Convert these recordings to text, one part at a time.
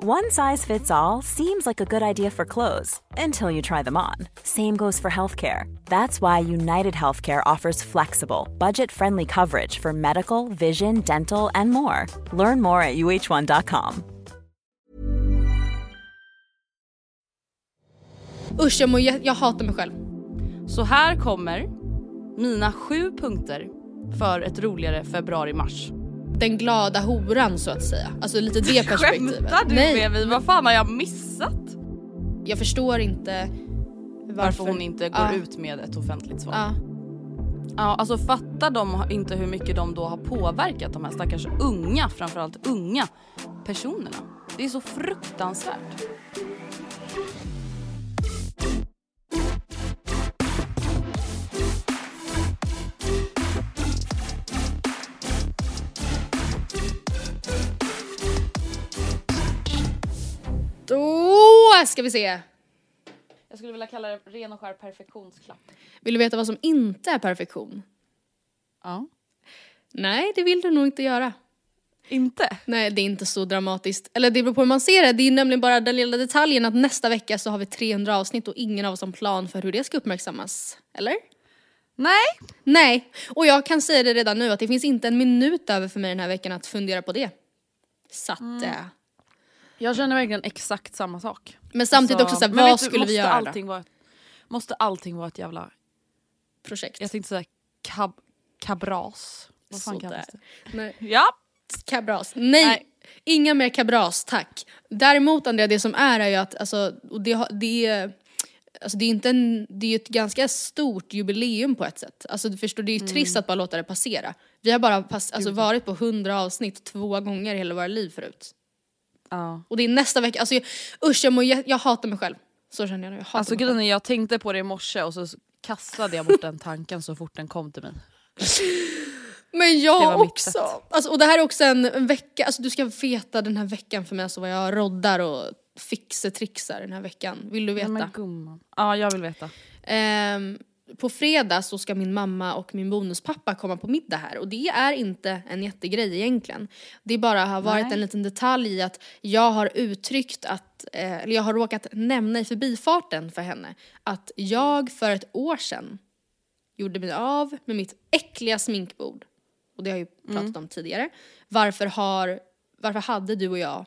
One size fits all seems like a good idea for clothes until you try them on. Same goes for healthcare. That's why United Healthcare offers flexible, budget friendly coverage for medical, vision, dental, and more. Learn more at uh1.com. Usch, jag, mår, jag hatar mig själv. Så här kommer mina sju punkter för ett roligare februari-mars. Den glada horan så att säga. Alltså lite det perspektivet. Skämtar du Nej, med mig? Vad fan har jag missat? jag förstår inte varför, Varför hon inte går Ja. ut med ett offentligt svar. Ja. Ja, alltså fattar de inte hur mycket de då har påverkat de här stackars unga, framförallt unga personerna. Det är så fruktansvärt. Då ska vi se. Jag skulle vilja kalla det ren och skär perfektionsklapp. Vill du veta vad som inte är perfektion? Ja. Nej, det vill du nog inte göra. Inte? Nej, det är inte så dramatiskt. Eller det beror på hur man ser det. Det är nämligen bara den lilla detaljen att nästa vecka så har vi 300 avsnitt och ingen av oss har en plan för hur det ska uppmärksammas. Eller? Nej. Nej, och jag kan säga det redan nu att det finns inte en minut över för mig den här veckan att fundera på det. Så att, Mm. eh, Jag känner verkligen exakt samma sak. Men samtidigt Alltså, också såhär, vad du, skulle vi göra Allting vara, måste allting vara ett jävla, Projekt. jag tänkte säga kab, kabras. Vad fan kallas det? Nej. Ja. Kabras. Nej, Nej. inga mer kabras tack. Däremot Andrea, det som är är ju att alltså, det, det är Alltså det är inte en, det är ett ganska stort jubileum på ett sätt. Alltså du förstår, det är ju Mm. trist att bara låta det passera. Vi har bara pass, alltså, varit på 100 avsnitt två gånger i hela våra liv förut. Ja. Och det är nästa vecka, alltså jag, usch jag, mår, jä- jag hatar mig själv. Så känner jag nu, jag hatar Alltså mig själv. jag tänkte på det i morse och så kastade jag bort den tanken så fort den kom till mig. Men jag också! Alltså, och det här är också en, en vecka, alltså du ska veta den här veckan för mig, alltså vad jag roddar och fixetrixar den här veckan. Vill du veta? Ja, men gumman. Ja jag vill veta. Ehm, på fredag så ska min mamma och min bonuspappa komma på middag här och det är inte en jättegrej egentligen. Det bara har varit Nej. en liten detalj i att jag har uttryckt att, eh, eller jag har råkat nämna i förbifarten för henne att jag för ett år sedan gjorde mig av med mitt äckliga sminkbord. Och det har jag ju pratat om tidigare. Varför, har, varför hade du och jag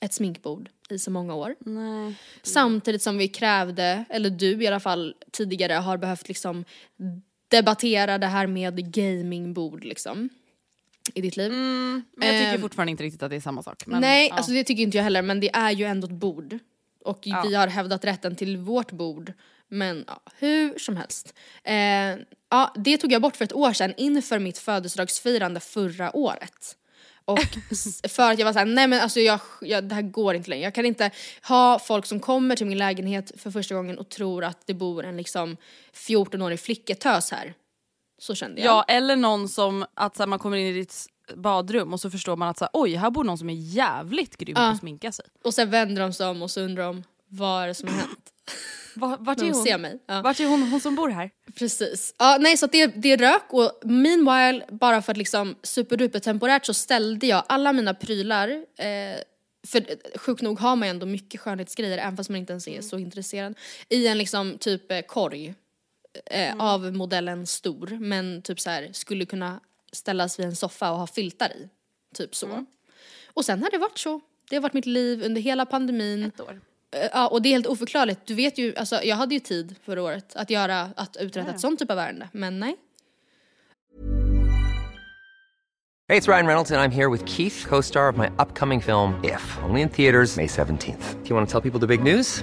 ett sminkbord i så många år? Nej. Samtidigt som vi krävde, eller du i alla fall tidigare har behövt liksom debattera det här med gamingbord liksom. I ditt liv. Men jag tycker Ehm, fortfarande inte riktigt att det är samma sak. Men, Nej, ja. alltså det tycker inte jag heller men det är ju ändå ett bord. Och Ja. vi har hävdat rätten till vårt bord. Men ja, hur som helst. Eh, ja, det tog jag bort för ett år sedan inför mitt födelsedagsfirande förra året. Och för att jag var såhär, nej men alltså jag, jag, det här går inte längre. Jag kan inte ha folk som kommer till min lägenhet för första gången och tror att det bor en liksom 14-årig flicketös här. Så kände jag. Ja eller någon som, att så här, man kommer in i ditt badrum och så förstår man att så här, oj här bor någon som är jävligt grym på Ja. att sminka sig. Och sen vänder de sig om och så undrar de vad är det som har hänt. Va, vart När är hon? ser mig. Ja. Vart är hon, hon som bor här? Precis. Ja, nej, så det, det rök och meanwhile, bara för att liksom superduper temporärt så ställde jag alla mina prylar, eh, för sjukt nog har man ju ändå mycket skönhetsgrejer även fast man inte ens är så intresserad, i en liksom typ eh, korg. eh, av modellen stor men typ så här skulle kunna ställas vid en soffa och ha filtar i. Typ så. Och sen har det varit så. Det har varit mitt liv under hela pandemin. Ett år. Eh, Ja, och det är helt oförklarligt. Du vet ju, alltså jag hade ju tid förra året att göra, att uträtta ett sånt typ av ärende. Men nej. Hey, it's Ryan Reynolds, and I'm here with Keith, co star of my upcoming film, If, only in theaters, May 17th. Do you want to tell people the big news?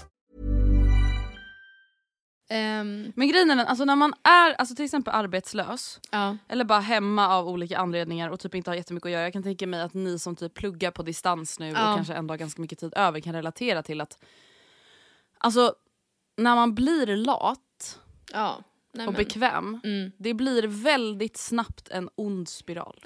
Ehm, Men grejen är den, alltså när man är alltså till exempel arbetslös ja. eller bara hemma av olika anledningar och typ inte har jättemycket att göra. Jag kan tänka mig att ni som typ pluggar på distans nu Ja. och kanske ändå har ganska mycket tid över kan relatera till att alltså när man blir lat. Nej, och bekväm, Mm. det blir väldigt snabbt en ond spiral.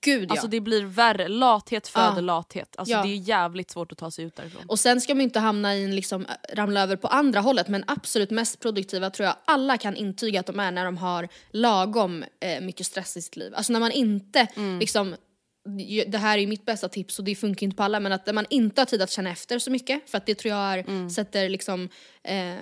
Gud ja. Alltså det blir värre, lathet föder Ja. lathet. Alltså Ja. det är jävligt svårt att ta sig ut därifrån. Och sen ska man inte hamna i en liksom, ramla över på andra hållet men absolut mest produktiva tror jag alla kan intyga att de är när de har lagom eh, mycket stress i sitt liv. Alltså när man inte liksom ju- det här är ju mitt bästa tips och det funkar inte på alla men att man inte har tid att känna efter så mycket för att det tror jag är, sätter liksom eh,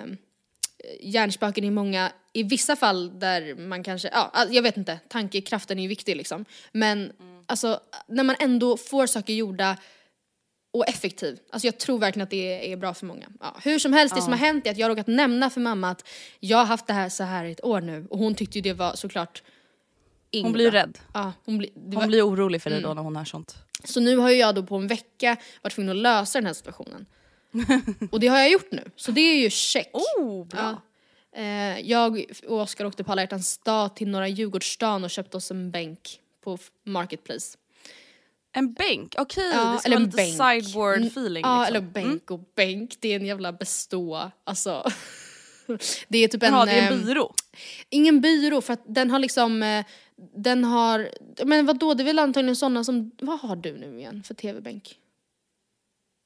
hjärnspöken i många, i vissa fall där man kanske, ja jag vet inte, tankekraften är ju viktig liksom. Men alltså när man ändå får saker gjorda och effektiv. Alltså jag tror verkligen att det är bra för många. Ja, hur som helst, det som har hänt är att jag har råkat nämna för mamma att jag har haft det här så här i ett år nu och hon tyckte ju det var såklart inget Hon blir rädd. Ja, hon Hon var, blir orolig för dig då när hon hör sånt. Så nu har jag då på en vecka varit tvungen att lösa den här situationen. och det har jag gjort nu, så det är ju check. Oh, bra. Ja. Eh, jag och Oskar åkte på alla hjärtans dag till Norra Djurgårdsstaden och köpte oss en bänk på Marketplace. En bänk, okej Ja, det ska eller vara en lite bänk. sideboard Mm, feeling. Ja, liksom. eller bänk och bänk. Det är en jävla bestå. Alltså. det är typ en... Jaha, det är en eh, byrå. Ingen byrå för att den har liksom... eh, Den har... Men vad då det är väl antagligen sådana som... Vad har du nu igen för tv-bänk?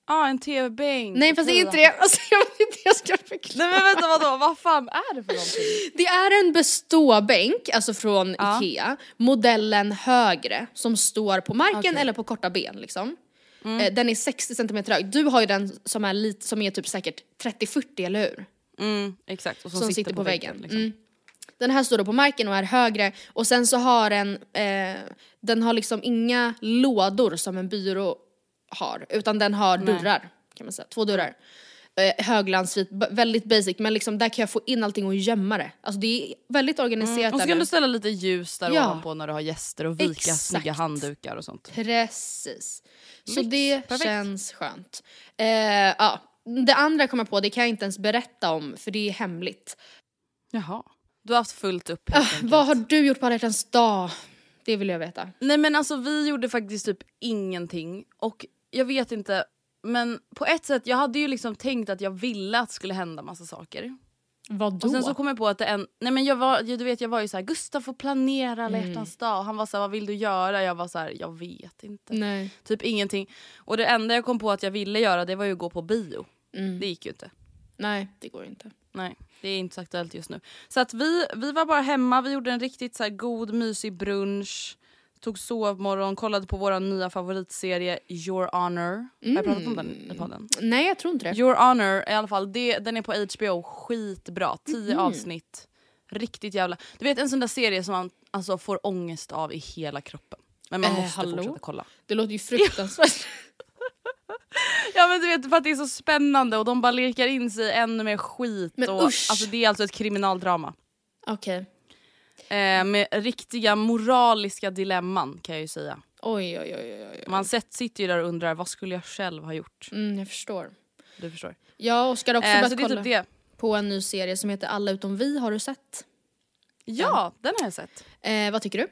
Ja, en tv-bänk. Nej fast det är inte det. Alltså, jag vet inte jag ska förklara. Nej men vänta vadå, vad fan är det för någonting? Det är en beståbänk, alltså från Ja. Ikea, modellen högre som står på marken Okej. eller på korta ben liksom. Eh, Den är 60 cm hög. Du har ju den som är, lite, som är typ säkert 30-40 eller hur? Mm, exakt, och Som, sitter, på, väggen. liksom. Mm. Den här står då på marken och är högre och sen så har den, eh, den har liksom inga lådor som en byrå har utan den har dörrar kan man säga, två dörrar. Eh, höglandsvit, väldigt basic men liksom där kan jag få in allting och gömma det. Alltså det är väldigt organiserat Mm. Och så kan du ställa lite ljus där Ja. ovanpå när du har gäster och vika Exakt. snygga handdukar och sånt. Precis. Så Lyx. det Perfekt. känns skönt. Eh, ja. Det andra jag kommer på, det kan jag inte ens berätta om för det är hemligt. Jaha. Du har haft fullt upp helt enkelt. vad har du gjort på alla dag? Det vill jag veta. Nej men alltså vi gjorde faktiskt typ ingenting och jag vet inte men på ett sätt jag hade ju liksom tänkt att jag ville att det skulle hända massa saker. Vad Och sen så kom jag på att det en, nej men jag var, du vet jag var ju så här Gustav får planera alla Mm. dag han var så här, vad vill du göra? Jag var så här, jag vet inte. Nej. Typ ingenting. Och det enda jag kom på att jag ville göra det var ju att gå på bio. Mm. Det gick ju inte. Nej, det går inte. Nej, det är inte så aktuellt just nu. Så att vi, vi var bara hemma, vi gjorde en riktigt så god mysig brunch. Tog sovmorgon, kollade på vår nya favoritserie Your Honor. Har jag pratat om den i podden? Nej, jag tror inte det. Your Honor i alla fall, det, den är på HBO, skitbra. Tio Mhm. avsnitt. Riktigt jävla... Du vet en sån där serie som man alltså, får ångest av i hela kroppen. Men man Eh, måste hallå? fortsätta kolla. Det låter ju fruktansvärt. Ja men du vet för att det är så spännande och de bara lirkar in sig ännu mer skit. Men och, usch. Alltså det är alltså ett kriminaldrama. Okej. Eh, med riktiga moraliska dilemman kan jag ju säga. Oj, oj, oj, oj, oj. Man sett, sitter ju där och undrar vad skulle jag själv ha gjort? Mm, jag förstår. Du förstår. Jag och Oskar har också Eh, börjat är kolla typ på en ny serie som heter Alla utom vi. Har du sett? Ja, den har jag sett. Eh, vad tycker du?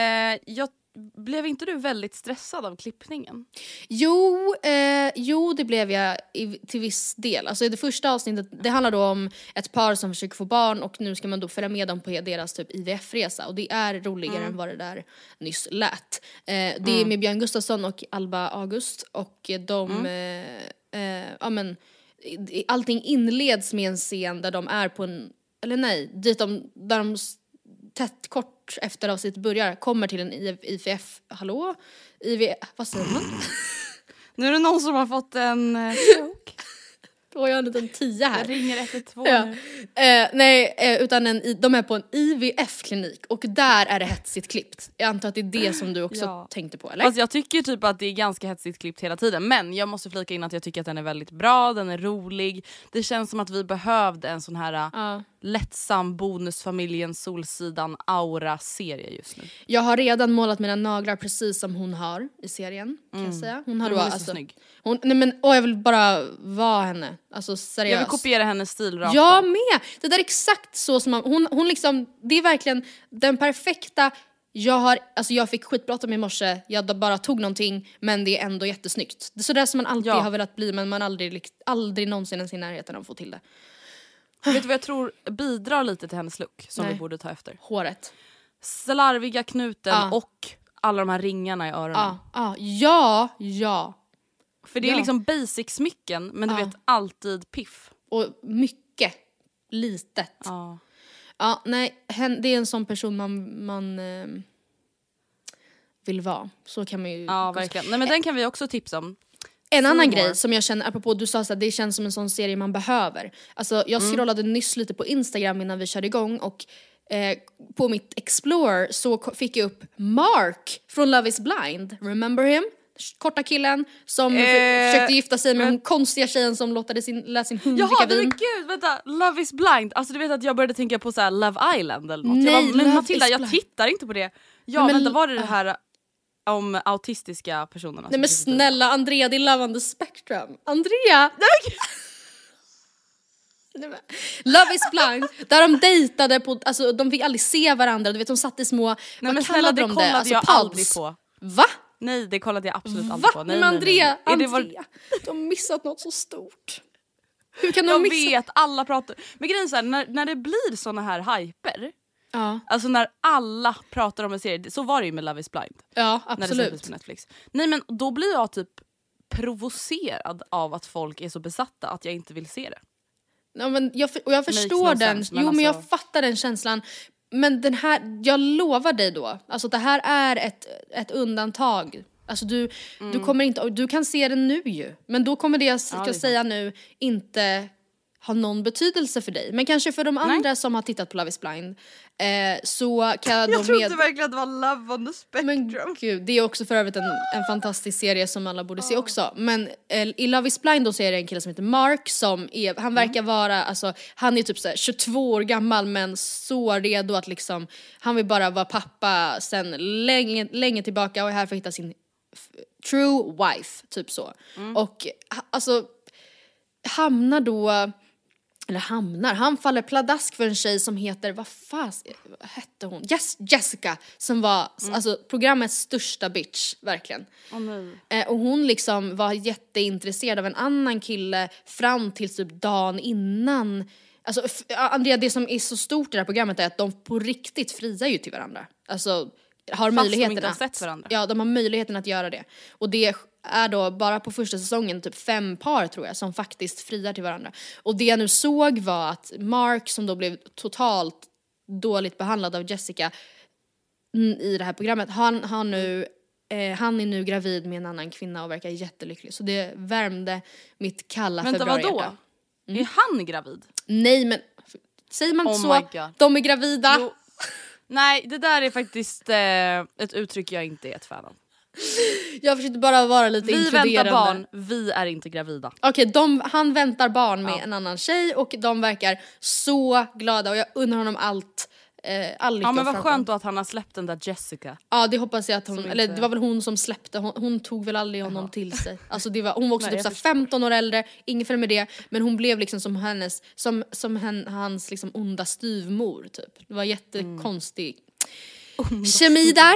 Eh, jag, blev inte du väldigt stressad av klippningen? Jo, eh, jo det blev jag i, till viss del. Alltså det första avsnittet, det handlar då om ett par som försöker få barn och nu ska man då följa med dem på deras typ IVF-resa och det är roligare än vad det där nyss lät. Eh, det är med Björn Gustafsson och Alba August och de, eh, eh, ja men allting inleds med en scen där de är på en, eller nej, dit de, där de tätt kort efter avsnittet börjar kommer till en IVF, hallå? IVF, vad säger man? Nu är det någon som har fått en eh, stroke. Då har jag en liten tia Jag här. ringer 112 Ja. Eh, nej, eh, utan en, de är på en IVF-klinik och där är det hetsigt klippt. Jag antar att det är det som du också Ja. tänkte på eller? Fast jag tycker typ att det är ganska hetsigt klippt hela tiden. Men jag måste flika in att jag tycker att den är väldigt bra, den är rolig. Det känns som att vi behövde en sån här Ja. Lättsam bonusfamiljen Solsidan aura-serie just nu. Jag har redan målat mina naglar precis som hon har i serien kan jag säga. Hon har Mm. Hon då är så alltså, snygg. Hon, nej men åh, jag vill bara vara henne. Alltså seriöst. Jag vill kopiera hennes stil rakt Jag med! Det där är exakt så som man, hon, hon liksom, det är verkligen den perfekta jag har, alltså jag fick skitbråttom i morse, jag bara tog någonting men det är ändå jättesnyggt. Det är sådär som man alltid Ja. har velat bli men man aldrig, aldrig någonsin ens i närheten av att få till det. Vet du vad jag tror bidrar lite till hennes look som Nej. vi borde ta efter? Håret. Slarviga knuten Ja. och alla de här ringarna i öronen. Ja, ja, ja, ja. För det är Ja. liksom basic smycken men du vet alltid piff. Och mycket litet. Ja. Ja, nej, det är en sån person man, man eh, vill vara. Så kan man ju... Ja verkligen. Nej men den kan vi också tipsa om. En annan more. grej som jag känner, apropå du sa att det känns som en sån serie man behöver. Alltså jag Mm. scrollade nyss lite på Instagram innan vi körde igång och eh, på mitt Explorer så fick jag upp Mark från Love is blind. Remember him? Korta killen som Eh, försökte gifta sig med den konstiga tjejen som låtade sin, lät sin hund Jaha dricka vin. men gud vänta, Love is blind. Alltså du vet att jag började tänka på så här Love Island eller något. Nej, jag bara, men Matilda jag tittar inte på det. Ja men- vänta var det det här om autistiska personerna? Nej men snälla Andrea, det är Love on the spectrum. Andrea! Nej, Love is blind, där de dejtade på, alltså de fick aldrig se varandra, du vet de satt i små, Nej vad men snälla kallade det de kollade det? Alltså, jag pubs. aldrig på. Va? Nej det kollade jag absolut Va? aldrig på. Nej, men nej, nej, Andrea, nej. Är det var- Andrea, de har missat något så stort. Hur kan de Jag missa? vet, alla pratar. Men grejen är när, när det blir såna här hyper, Ja, alltså när alla pratar om en serie, så var det ju med Love is blind. ja När det absolut. på Netflix. Nej men då blir jag typ provocerad av att folk är så besatta att jag inte vill se det. Ja, men jag, och jag förstår no den, sense, men jo men jag alltså- fattar den känslan. Men den här, jag lovar dig då, alltså det här är ett, ett undantag. Alltså du, du kommer inte, du kan se den nu ju. Men då kommer det jag ska Mm. det säga nu inte ha någon betydelse för dig. Men kanske för de andra som har tittat på Love is blind. Eh, så kan jag då med... verkligen att det var Love on the spectrum. Men gud, det är också för övrigt en, en fantastisk serie som alla borde se också. Men eh, i Love is blind då så är det en kille som heter Mark som är, han verkar vara, alltså han är typ så här 22 år gammal men så redo att liksom, han vill bara vara pappa sen länge, länge tillbaka och är här för att hitta sin true wife, typ så. Och ha- alltså hamnar då eller hamnar, han faller pladask för en tjej som heter, vad fas vad hette hon? Yes, Jessica som var alltså programmets största bitch, verkligen. Nej. Eh, och hon liksom var jätteintresserad av en annan kille fram till typ dagen innan. Alltså Andrea, det som är så stort i det här programmet är att de på riktigt friar ju till varandra. Alltså har de möjligheten inte har att, sett varandra. Ja, de har möjligheten att göra det. Och det är då bara på första säsongen typ fem par tror jag som faktiskt friar till varandra. Och det jag nu såg var att Mark som då blev totalt dåligt behandlad av Jessica mm, i det här programmet, han har nu eh, han är nu gravid med en annan kvinna och verkar jättelycklig. Så det värmde mitt kalla Vänta februarihjärta. vadå? Är han gravid? Nej men, säger man inte Oh så? De är gravida. Jo. Nej det där är faktiskt eh, ett uttryck jag inte är ett fan av. Jag försökte bara vara lite Vi inkluderande. väntar barn, vi är inte gravida. Okej, de, han väntar barn med Ja. en annan tjej och de verkar så glada och jag unnar honom allt. Eh, all lycka Ja men vad skönt då att han har släppt den där Jessica. Ja det hoppas jag att hon, eller inte- det var väl hon som släppte, hon, hon tog väl aldrig honom till sig. Alltså det var, hon var också Nej, typ jag såhär 15 år äldre, inget fel med det, men hon blev liksom som hennes, som, som hen, hans liksom onda styvmor typ. Det var jättekonstig kemi där.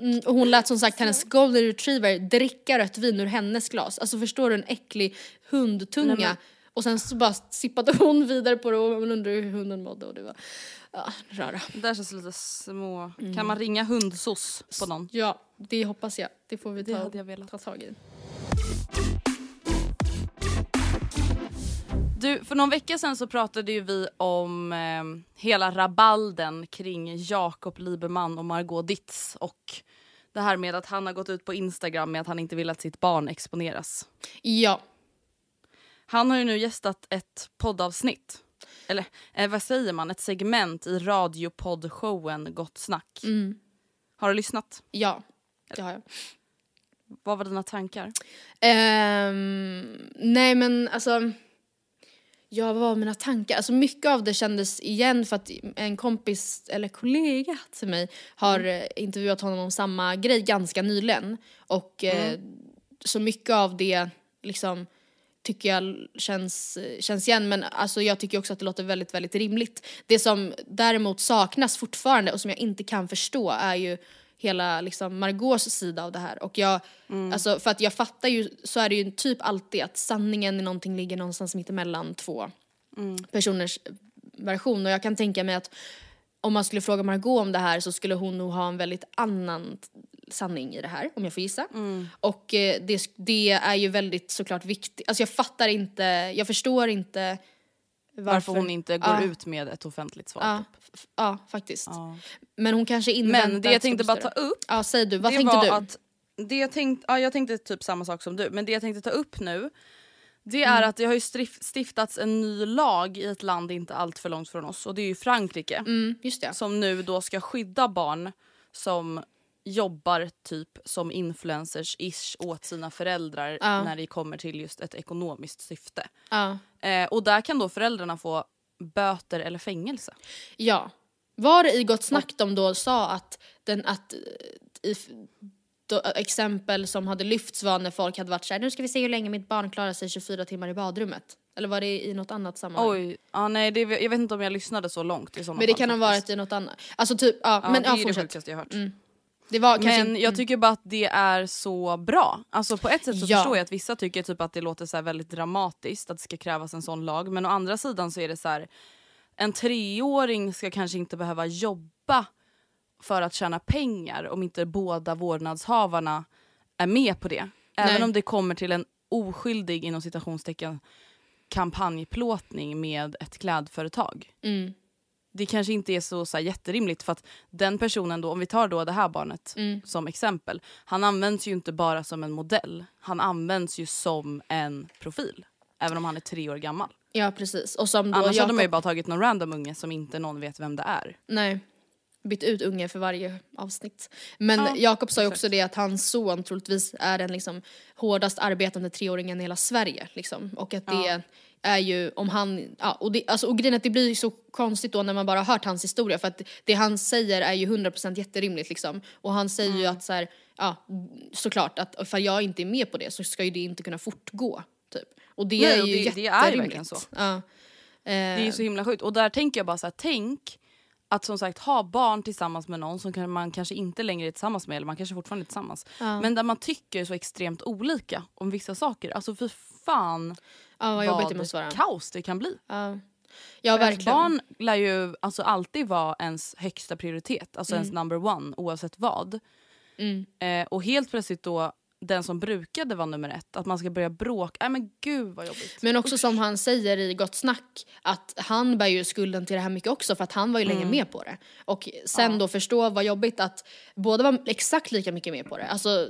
Mm, och hon lät som sagt hennes golden retriever dricka rött vin ur hennes glas. Alltså förstår du en äcklig hundtunga. Nej, men- Och sen så bara sippade hon vidare på det och man undrar hur hunden mådde och det var, ja, röra. Det där känns lite små. Mm. Kan man ringa hundsos på någon? Ja, det hoppas jag. Det får vi Det ta, hade jag velat. ta tag i. Du, för någon vecka sedan så pratade ju vi om eh, hela rabalden kring Jakob Liberman och Margot Ditz och det här med att han har gått ut på Instagram med att han inte vill att sitt barn exponeras. Ja, Han har ju nu gästat ett poddavsnitt. Eller eh, vad säger man? Ett segment i radiopoddshowen Gott snack. Har du lyssnat? ja, det har jag. Vad var dina tankar? Ehm, nej men alltså, ja vad var mina tankar? Alltså mycket av det kändes igen för att en kompis eller kollega till mig har eh, intervjuat honom om samma grej ganska nyligen. Och eh, så mycket av det liksom tycker jag känns, känns igen men alltså jag tycker också att det låter väldigt, väldigt rimligt. Det som däremot saknas fortfarande och som jag inte kan förstå är ju hela liksom Margaux sida av det här. Och jag, alltså för att jag fattar ju, så är det ju typ alltid att sanningen i någonting ligger någonstans mittemellan två personers version. Och jag kan tänka mig att om man skulle fråga Margot om det här så skulle hon nog ha en väldigt annan sanning i det här, om jag får gissa. Och eh, det, det är ju väldigt såklart viktigt, alltså jag fattar inte, jag förstår inte varför, Varför, hon inte går Ja. ut med ett offentligt svar. Ja, typ. ja faktiskt. Ja. Men hon kanske inväntar Men det jag tänkte bara ta upp Ja säg du, vad det tänkte var du? Att det jag, tänkte, ja, jag tänkte typ samma sak som du, men det jag tänkte ta upp nu det är att det har ju stiftats en ny lag i ett land inte allt för långt från oss och det är ju Frankrike Mm, just det. som nu då ska skydda barn som jobbar typ som influencers-ish åt sina föräldrar Ja. när det kommer till just ett ekonomiskt syfte. Ja. Eh, och där kan då föräldrarna få böter eller fängelse. Ja. Var det i Gott Snack de då sa att, den, att eh, i, då, exempel som hade lyfts var när folk hade varit såhär nu ska vi se hur länge mitt barn klarar sig 24 timmar i badrummet. Eller var det i något annat sammanhang? Oj, ja, nej, det, jag vet inte om jag lyssnade så långt i sådana Men det fall kan ha varit i något annat. Alltså typ, ja, Ja, men det ja är det fortsätt. sjukaste jag hört. Det kanske Men inte- jag tycker bara att det är så bra. Alltså på ett sätt så Ja. förstår jag att vissa tycker typ att det låter så väldigt dramatiskt att det ska krävas en sån lag. Men å andra sidan så är det så här en treåring ska kanske inte behöva jobba för att tjäna pengar om inte båda vårdnadshavarna är med på det. Även Nej. om det kommer till en oskyldig inom citationstecken kampanjplåtning med ett klädföretag. Mm. Det kanske inte är så, så här, jätterimligt för att den personen då, om vi tar då det här barnet Mm. som exempel. Han används ju inte bara som en modell. Han används ju som en profil. Även om han är tre år gammal. Ja precis. Och som då Annars hade man ju bara tagit någon random unge som inte någon vet vem det är. nej, bytt ut unge för varje avsnitt. Men Ja, Jakob sa ju också det att hans son troligtvis är den liksom hårdast arbetande treåringen i hela Sverige. Liksom. Och att det Ja. är ju om han, ja, och, det, alltså, och grejen är att det blir ju så konstigt då när man bara har hört hans historia för att det han säger är ju 100% jätterimligt liksom. Och han säger ju Mm. att så här, ja såklart att ifall jag inte är med på det så ska ju det inte kunna fortgå. Typ. Och det Nej, är ju det- jätterimligt. det är ju verkligen så. Ja. Det är ju så himla sjukt. Och där tänker jag bara så här, tänk att som sagt ha barn tillsammans med någon som kan- man kanske inte längre är tillsammans med eller man kanske fortfarande är tillsammans. Ja. Men där man tycker så extremt olika om vissa saker. Alltså för fan Ja vad jobbigt det måste vara. kaos det kan bli. Ja. Ja För verkligen. barn lär ju alltså alltid vara ens högsta prioritet, alltså ens number one oavsett vad. Mm. Eh, och helt plötsligt då den som brukade vara nummer ett, att man ska börja bråka. Nej men gud vad jobbigt. Men också som han säger i Gott Snack att han bär ju skulden till det här mycket också för att han var ju länge med på det. Och sen då förstå vad jobbigt att båda var exakt lika mycket med på det. Alltså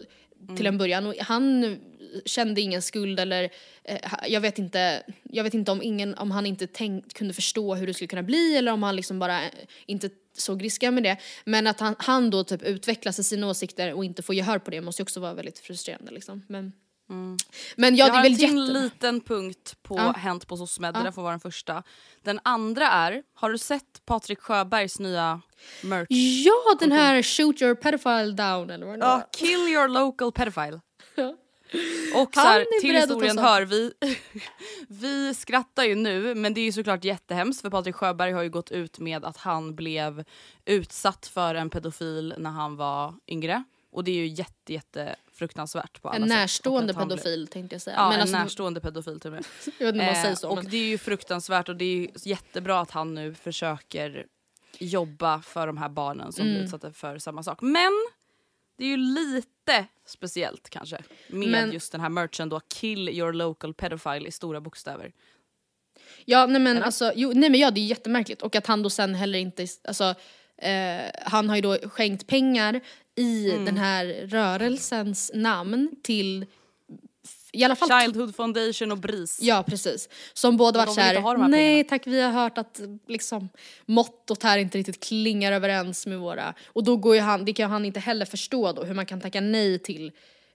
till en början. Och han kände ingen skuld eller eh, jag vet inte, jag vet inte om, ingen, om han inte tänkt, kunde förstå hur det skulle kunna bli eller om han liksom bara eh, inte såg risken med det. Men att han, han då typ utvecklas i sina åsikter och inte får gehör på det måste ju också vara väldigt frustrerande liksom. Men, men ja, jag har en till jätte... liten punkt på Ja. Hänt på SOSMED, Ja. det får vara den första. Den andra är, har du sett Patrik Sjöbergs nya merch? Ja, den här shoot your pedophile down eller vad det Ja, kill your local pedophile. Ja. Och så här, är till historien hör vi, vi skrattar ju nu men det är ju såklart jättehemskt för Patrik Sjöberg har ju gått ut med att han blev utsatt för en pedofil när han var yngre. Och det är ju jätte, jätte fruktansvärt på alla En närstående pedofil tänkte jag säga. Ja, men en alltså, närstående pedofil till och med. Jag vet inte man säger Eh, så. och det är ju fruktansvärt och det är jättebra att han nu försöker jobba för de här barnen som Mm. blir utsatta för samma sak. Men det är ju lite speciellt kanske med Men- just den här merchen då, kill your local pedophile i stora bokstäver. Ja, nej men alltså, jo, nej men ja det är jättemärkligt och att han då sen heller inte, alltså eh, han har ju då skänkt pengar i Mm. den här rörelsens namn till i alla fall Childhood Foundation och BRIS. Ja precis. Som båda varit såhär, nej pengarna." tack vi har hört att liksom mottot här inte riktigt klingar överens med våra. Och då går ju han, det kan han inte heller förstå då hur man kan tacka nej till,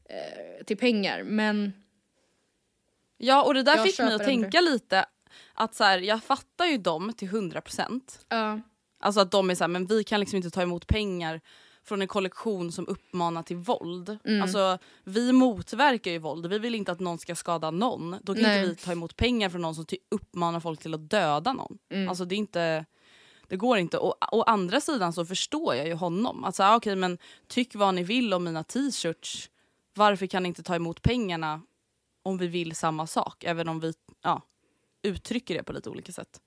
eh, till pengar. Men Ja och det där Jag fick mig att ändå. tänka lite att så här, jag fattar ju dem till 100%. ja. Alltså att de är såhär, men vi kan liksom inte ta emot pengar från en kollektion som uppmanar till våld. Mm. Alltså vi motverkar ju våld, vi vill inte att någon ska skada någon. Då kan Nej. inte vi ta emot pengar från någon som uppmanar folk till att döda någon. Mm. Alltså det är inte, det går inte. Och å andra sidan så förstår jag ju honom. Säga, okej men tyck vad ni vill om mina t-shirts. Varför kan ni inte ta emot pengarna om vi vill samma sak? Även om vi ja, uttrycker det på lite olika sätt.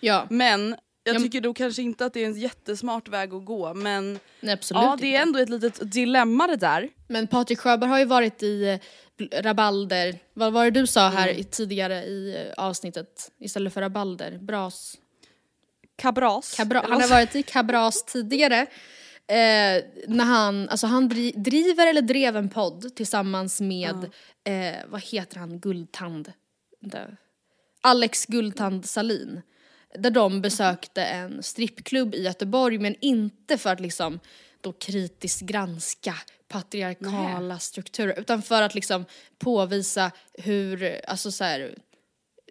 ja, Men jag Ja, tycker då kanske inte att det är en jättesmart väg att gå. Men nej, absolut ja, det är ändå ett litet dilemma det där. Men Patrik Sjöberg har ju varit i eh, rabalder, vad var det du sa här i, tidigare i eh, avsnittet istället för rabalder? Bras? Kabras. Kabra- han har varit i Kabras tidigare. Eh, när han, alltså han dri- driver eller drev en podd tillsammans med, eh, vad heter han, Guldtand? Alex Guldtand Salin. Där de besökte en strippklubb i Göteborg men inte för att liksom då kritiskt granska patriarkala strukturer utan för att liksom påvisa hur, alltså så här,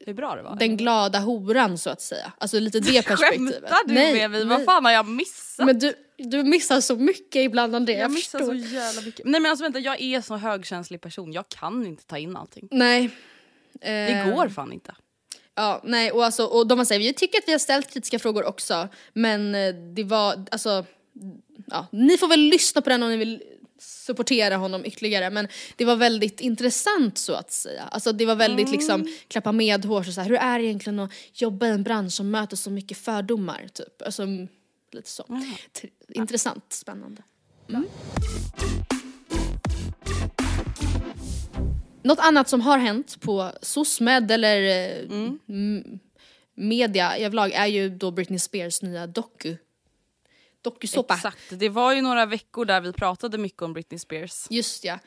Hur bra det var. den glada horan så att säga. Alltså lite det perspektivet. Skämtar du med mig? Vad fan har jag missat? Men du, du missar så mycket ibland André, jag, jag missar förstår. så jävla mycket. Nej men alltså vänta, jag är så högkänslig person. Jag kan inte ta in allting. Nej. Det Eh, går fan inte. Ja, nej och alltså, och de har sagt, vi tycker att vi har ställt kritiska frågor också, men eh, det var, alltså, ja, ni får väl lyssna på den om ni vill supportera honom ytterligare men det var väldigt intressant så att säga. Alltså det var väldigt liksom klappa medhårs och så här, hur är det egentligen att jobba i en bransch som möter så mycket fördomar typ. Alltså mm, lite så. T- Intressant, spännande. Mm. Något annat som har hänt på SOSMED eller eh, m- media överlag är ju då Britney Spears nya doku. Dokusåpa. Exakt. Det var ju några veckor där vi pratade mycket om Britney Spears. Just ja.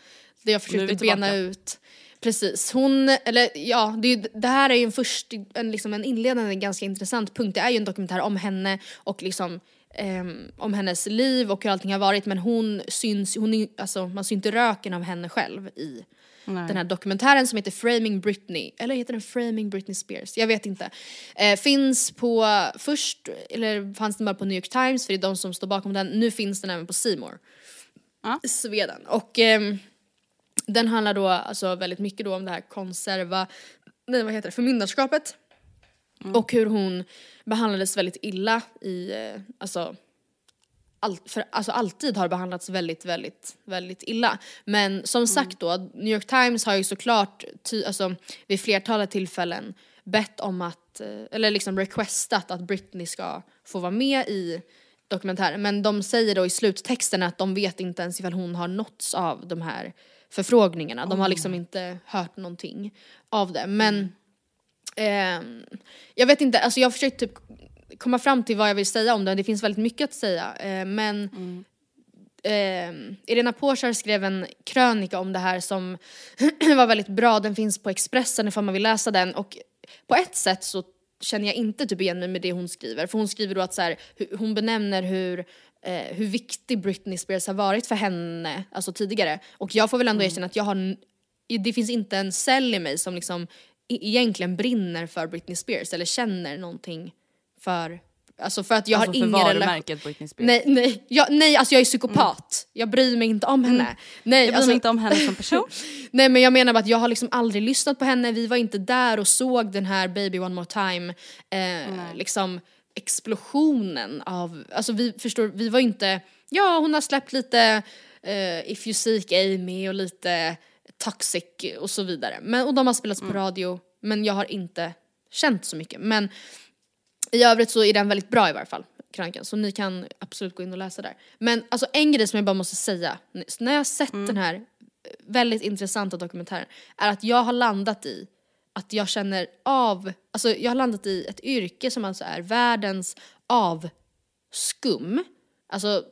Det jag försökte bena ut. Precis. Hon, eller ja, det, är det här är ju en först, en, liksom en inledande ganska intressant punkt. Det är ju en dokumentär om henne och liksom ehm, om hennes liv och hur allting har varit men hon syns, hon alltså, man syns inte röken av henne själv i den här dokumentären som heter Framing Britney, eller heter den Framing Britney Spears? Jag vet inte. Eh, finns på, först, eller fanns den bara på New York Times för det är de som står bakom den, nu finns den även på More. Ja. Sweden. Och ehm, den handlar då alltså väldigt mycket då om det här konserva, nej vad heter det, förmyndarskapet. Och hur hon behandlades väldigt illa i, eh, alltså all, för, alltså alltid har behandlats väldigt, väldigt, väldigt illa. Men som sagt då, New York Times har ju såklart ty, alltså, vid flertalet tillfällen bett om att, eh, eller liksom requestat att Britney ska få vara med i dokumentären. Men de säger då i sluttexten att de vet inte ens ifall hon har nåtts av de här förfrågningarna. De har liksom inte hört någonting av det. Men ehm, jag vet inte, alltså jag har försökt typ komma fram till vad jag vill säga om det. Det finns väldigt mycket att säga. Eh, men eh, Irena Porsar skrev en krönika om det här som var väldigt bra. Den finns på Expressen ifall man vill läsa den. Och på ett sätt så känner jag inte typ igen mig med det hon skriver. För hon skriver då att så här, hon benämner hur, eh, hur viktig Britney Spears har varit för henne alltså tidigare. Och jag får väl ändå erkänna att jag har, det finns inte en cell i mig som liksom e- egentligen brinner för Britney Spears eller känner någonting för, alltså för att jag alltså har ingen relation. Britney Spears. Nej, nej, jag, nej alltså jag är psykopat. Jag bryr mig inte om henne. Nej, jag bryr alltså, mig inte om henne som person. nej men jag menar bara att jag har liksom aldrig lyssnat på henne, vi var inte där och såg den här Baby One More Time, eh, liksom explosionen av, alltså vi förstår, vi var inte, ja hon har släppt lite eh, If You Seek Amy och lite Toxic och så vidare. Men, och de har spelats på radio, men jag har inte känt så mycket. Men i övrigt så är den väldigt bra i varje fall, krönikan. Så ni kan absolut gå in och läsa där. Men alltså en grej som jag bara måste säga, när jag har sett den här eh, väldigt intressanta dokumentären, är att jag har landat i att jag känner av, alltså jag har landat i ett yrke som alltså är världens avskum. Alltså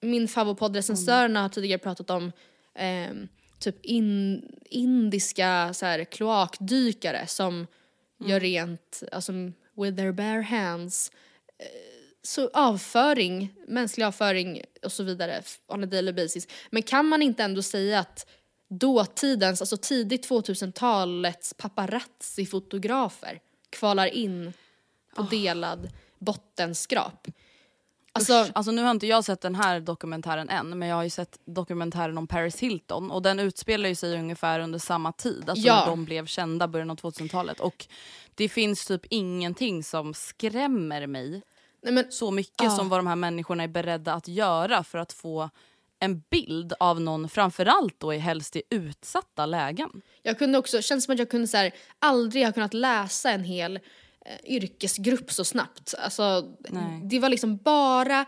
min favoritpoddrecensörerna har tidigare pratat om ehm, typ in, indiska så här, kloakdykare som gör rent, alltså with their bare hands. Eh, Så avföring, mänsklig avföring och så vidare on a daily basis. Men kan man inte ändå säga att dåtidens, alltså tidigt 2000-talets paparazzi-fotografer kvalar in på delad bottenskrap? Alltså, Alltså, nu har inte jag sett den här dokumentären än men jag har ju sett dokumentären om Paris Hilton och den utspelar ju sig ungefär under samma tid, alltså Ja. när de blev kända början av 2000-talet och det finns typ ingenting som skrämmer mig nej men, så mycket Ja. som vad de här människorna är beredda att göra för att få en bild av någon, framförallt då i helst i utsatta lägen. Jag kunde också, känns som att jag kunde så här, aldrig ha kunnat läsa en hel yrkesgrupp så snabbt. Alltså, Nej. det var liksom bara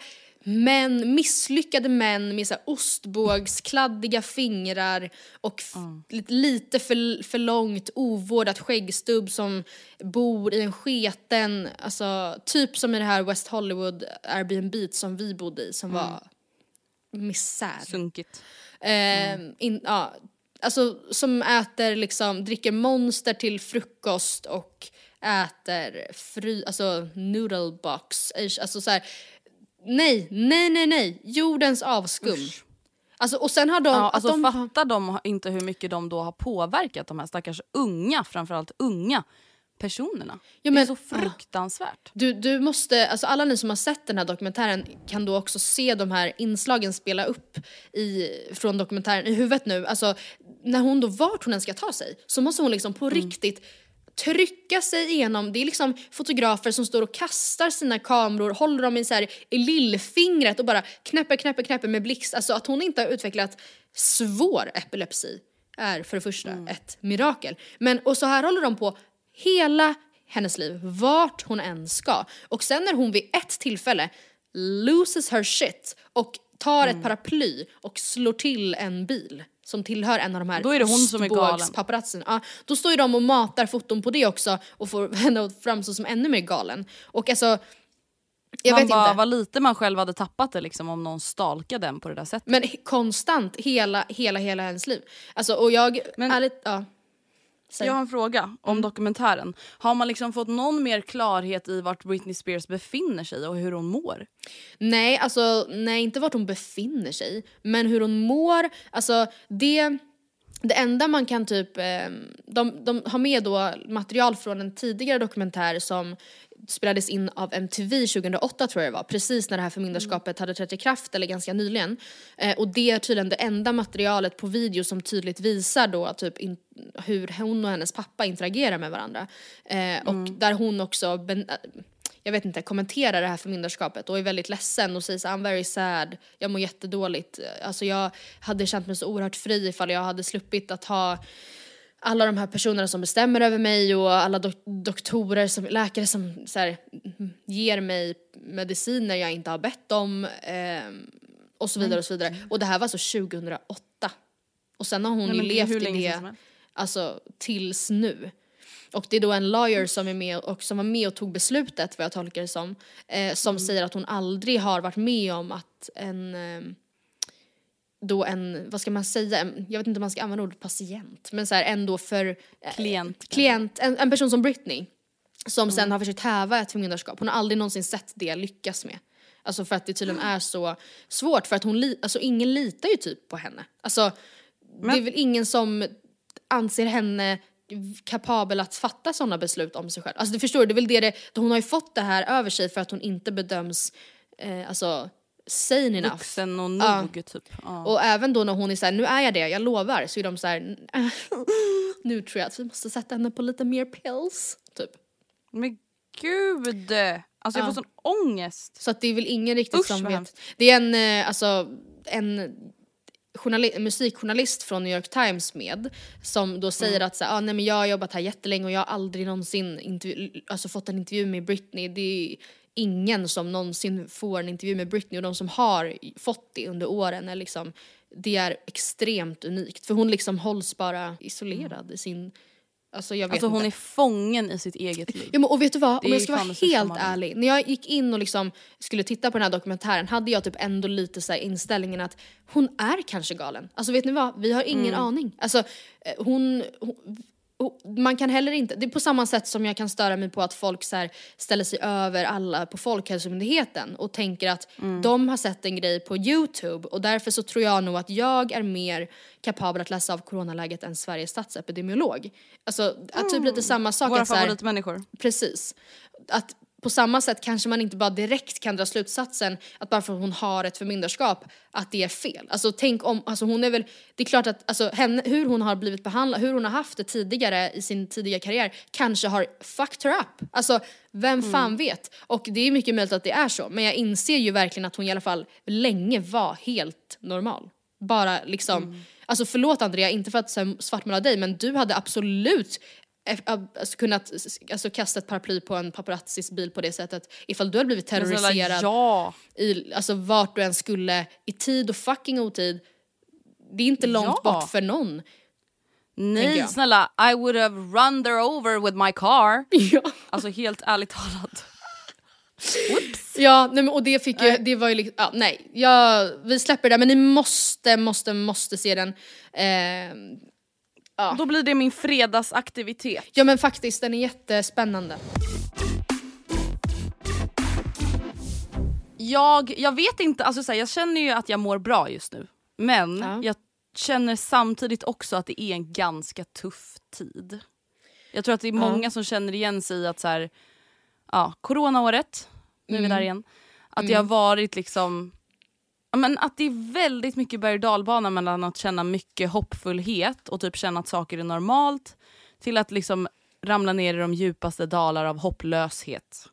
män, misslyckade män med så här ostbågskladdiga fingrar och f- lite, för, för långt ovårdat skäggstubb som bor i en sketen, alltså typ som i det här West Hollywood Airbnb som vi bodde i som var misär. Sunkigt. Ehm, in, ja, alltså som äter liksom, dricker monster till frukost och äter fry, alltså noodle box. Alltså så här, nej, nej, nej, nej, jordens avskum. Usch. Alltså och sen har de, Ja, alltså de fattar de inte hur mycket de då har påverkat de här stackars unga, framförallt unga personerna. Ja, det men- är så fruktansvärt. Du, du måste, alltså alla ni som har sett den här dokumentären kan då också se de här inslagen spela upp i, från dokumentären i huvudet nu. Alltså när hon då, vart hon än ska ta sig, så måste hon liksom på riktigt trycka sig igenom, det är liksom fotografer som står och kastar sina kameror, håller dem i, så här, i lillfingret och bara knäpper, knäpper, knäpper med blixt. Alltså att hon inte har utvecklat svår epilepsi är för det första ett mirakel. Men och så här håller de på hela hennes liv, vart hon än ska. Och sen när hon vid ett tillfälle loses her shit och tar ett paraply och slår till en bil som tillhör en av de här Då är det hon som är galen. Ja, då står ju de och matar foton på det också och får henne att framstå som ännu mer galen. Och alltså, jag man vet bara, inte. vad lite man själv hade tappat det liksom om någon stalkade den på det där sättet. Men konstant, hela, hela, hela hennes liv. Alltså och jag, Men- ärligt, ja. Säg. Jag har en fråga om dokumentären. Har man liksom fått någon mer klarhet i vart Britney Spears befinner sig och hur hon mår? Nej, alltså nej inte vart hon befinner sig, men hur hon mår, alltså det det enda man kan typ, eh, de, de har med då material från en tidigare dokumentär som spelades in av MTV 2008 tror jag det var, precis när det här förmyndarskapet hade trätt i kraft eller ganska nyligen. Eh, och det är tydligen det enda materialet på video som tydligt visar då typ in, hur hon och hennes pappa interagerar med varandra. Eh, och där hon också ben, jag vet inte, kommenterar det här förmyndarskapet och är väldigt ledsen och säger så I'm very sad, jag mår jättedåligt. Alltså jag hade känt mig så oerhört fri ifall jag hade sluppit att ha alla de här personerna som bestämmer över mig och alla dok- doktorer, som, läkare som så här, mm, ger mig mediciner jag inte har bett om ehm, och så vidare och så vidare. Och det här var alltså 2008. Och sen har hon Nej, ju levt i det alltså tills nu. Och det är då en lawyer som är med och som var med och tog beslutet vad jag tolkar det som. Eh, som Mm. säger att hon aldrig har varit med om att en eh, då en, vad ska man säga, en, jag vet inte om man ska använda ordet patient, men så här ändå för eh, Klient. klient, en, en person som Britney som Mm. sen har försökt häva ett förmyndarskap. Hon har aldrig någonsin sett det lyckas med. Alltså för att det tydligen är så svårt för att hon, alltså ingen litar ju typ på henne. Alltså det är väl ingen som anser henne kapabel att fatta sådana beslut om sig själv. Alltså du förstår, det är väl det, det hon har ju fått det här över sig för att hon inte bedöms eh, alltså sane enough. Vuxen och Ja. nog typ. Ja. Och även då när hon är såhär, nu är jag det, jag lovar, så är de såhär, nu tror jag att vi måste sätta henne på lite mer pills. Typ. Men gud! Alltså jag Ja. får sån ångest. Så att det är väl ingen riktigt Usch, som vet. Det är en, eh, alltså, en journali- musikjournalist från New York Times med som då säger Mm. att så ah, nej, men jag har jobbat här jättelänge och jag har aldrig någonsin alltså, fått en intervju med Britney. Det är ingen som någonsin får en intervju med Britney och de som har fått det under åren är liksom det är extremt unikt för hon liksom hålls bara isolerad i sin Alltså jag vet Alltså hon inte. är fången i sitt eget liv. Ja, men, och vet du vad, Det om jag ska vara helt ärlig. När jag gick in och liksom skulle titta på den här dokumentären hade jag typ ändå lite så inställningen att hon är kanske galen. Alltså vet ni vad, vi har ingen Mm. aning. Alltså eh, hon, hon hon- man kan heller inte, det är på samma sätt som jag kan störa mig på att folk så ställer sig över alla på Folkhälsomyndigheten och tänker att Mm. de har sett en grej på Youtube och därför så tror jag nog att jag är mer kapabel att läsa av coronaläget än Sveriges statsepidemiolog. Alltså att typ lite samma sak. Våra favoritmänniskor. Precis. Att på samma sätt kanske man inte bara direkt kan dra slutsatsen att bara för att hon har ett förmyndarskap att det är fel. Alltså tänk om, alltså hon är väl, det är klart att alltså, henne, hur hon har blivit behandlad, hur hon har haft det tidigare i sin tidiga karriär kanske har fucked her up. Alltså vem fan vet? Och det är mycket möjligt att det är så men jag inser ju verkligen att hon i alla fall länge var helt normal. Bara liksom, alltså förlåt Andrea, inte för att svartmåla dig men du hade absolut alltså, kunnat alltså, kasta ett paraply på en paparazzis bil på det sättet ifall du hade blivit terroriserad Ja! i alltså, vart du än skulle i tid och fucking otid. Det är inte långt Ja. bort för någon. Nej snälla, I would have run there over with my car. Ja, Alltså helt ärligt talat. ja nej, men, och det fick ju, det var ju liksom, ja, nej, ja, vi släpper det men ni måste, måste, måste se den. Eh, Då blir det min fredagsaktivitet. ja men faktiskt, den är jättespännande. Jag, jag vet inte, alltså så här, jag känner ju att jag mår bra just nu. Men Ja. jag känner samtidigt också att det är en ganska tuff tid. Jag tror att det är många som känner igen sig i att så här, ja, coronaåret, nu är vi där igen. Att det har varit liksom ja, men att det är väldigt mycket berg och dalbana mellan att känna mycket hoppfullhet och typ känna att saker är normalt till att liksom ramla ner i de djupaste dalar av hopplöshet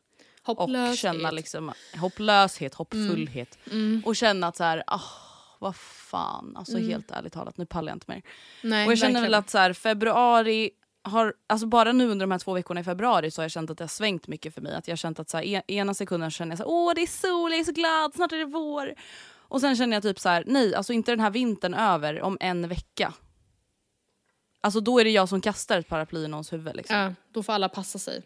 och Hopplöshet. känna liksom hopplöshet, hoppfullhet Mm. och känna att så här, ah, vad fan, alltså helt ärligt talat nu pallar jag inte mer. Nej, och jag känner väl verkligen. att så här, februari har, alltså bara nu under de här två veckorna i februari så har jag känt att det har svängt mycket för mig. Att jag har känt att så här, en, ena sekunden känner jag så här, åh det är sol, jag är så glad, snart är det vår. Och sen känner jag typ så här, nej alltså inte den här vintern över om en vecka. Alltså då är det jag som kastar ett paraply i någons huvud liksom. Ja, då får alla passa sig.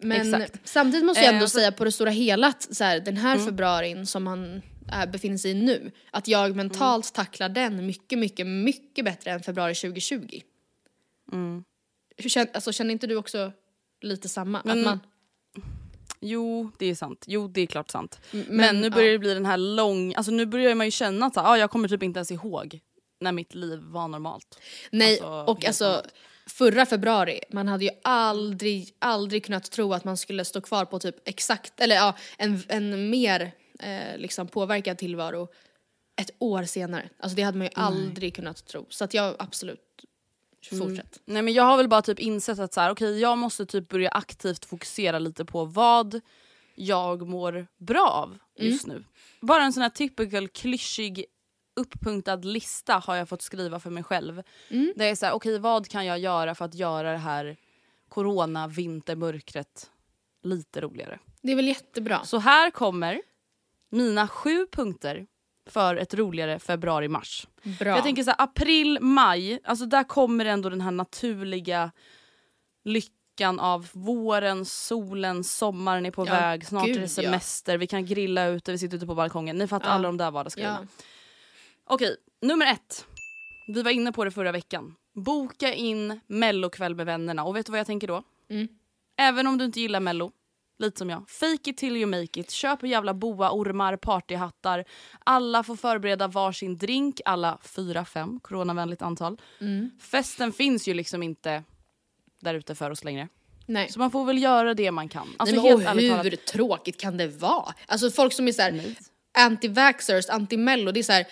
Men Exakt. samtidigt måste jag ändå Eh, säga på det stora hela att så här, den här februarin som han är, befinner sig i nu, att jag mentalt tacklar den mycket, mycket, mycket bättre än februari 2020. Hur känner, alltså, känner inte du också lite samma? Men- att man, Jo det är sant, jo det är klart sant. Men, men, nu börjar det bli den här lång, alltså nu börjar man ju känna att ah, jag kommer typ inte ens ihåg när mitt liv var normalt. Nej, Alltså, och alltså annat. förra februari, man hade ju aldrig, aldrig kunnat tro att man skulle stå kvar på typ exakt, eller ja, en, en mer eh, liksom påverkad tillvaro ett år senare. Alltså det hade man ju aldrig kunnat tro. Så att jag absolut, fortsätt. Nej men jag har väl bara typ insett att så här, okay, jag måste typ börja aktivt fokusera lite på vad jag mår bra av just nu. Bara en sån här typical klyschig uppunktad lista har jag fått skriva för mig själv. Mm. Det är så här, okej vad kan jag göra för att göra det här corona vintermörkret lite roligare. Det är väl jättebra. Så här kommer mina sju punkter för ett roligare februari-mars. Jag tänker så här, april, maj, alltså där kommer ändå den här naturliga lyckan av våren, solen, sommaren är på Ja, väg, snart gud, är ja. det semester, vi kan grilla ute, vi sitter ute på balkongen. Ni fattar Ja. alla de där vardagsgrejerna. ja. Okej, nummer ett. Vi var inne på det förra veckan. Boka in mellokväll med vännerna. Och vet du vad jag tänker då? Mm. Även om du inte gillar mello, lite som jag. Fake it till you make it. Köp jävla boa-ormar, partyhattar. Alla får förbereda varsin drink. Alla fyra, fem, coronavänligt antal. Mm. Festen finns ju liksom inte där ute för oss längre. Nej. Så man får väl göra det man kan. Alltså Nej, men, helt och hur talat. tråkigt kan det vara? Alltså folk som är såhär anti-vaxxers, anti-mello, det är såhär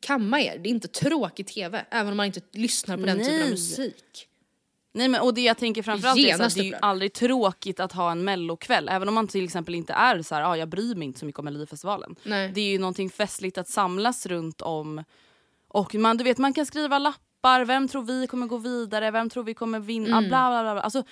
kamma er, det är inte tråkig tv även om man inte lyssnar på den typen av musik. Nej men och det jag tänker framförallt är att det är ju aldrig tråkigt att ha en mellokväll. Även om man till exempel inte är så här, ah, jag bryr mig inte så mycket om Melodifestivalen. Nej. Det är ju någonting festligt att samlas runt om. Och man, du vet, man kan skriva lappar, vem tror vi kommer gå vidare, vem tror vi kommer vinna, Mm. bla bla bla. Alltså,